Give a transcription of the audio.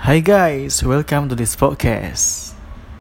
Hi guys, welcome to this podcast.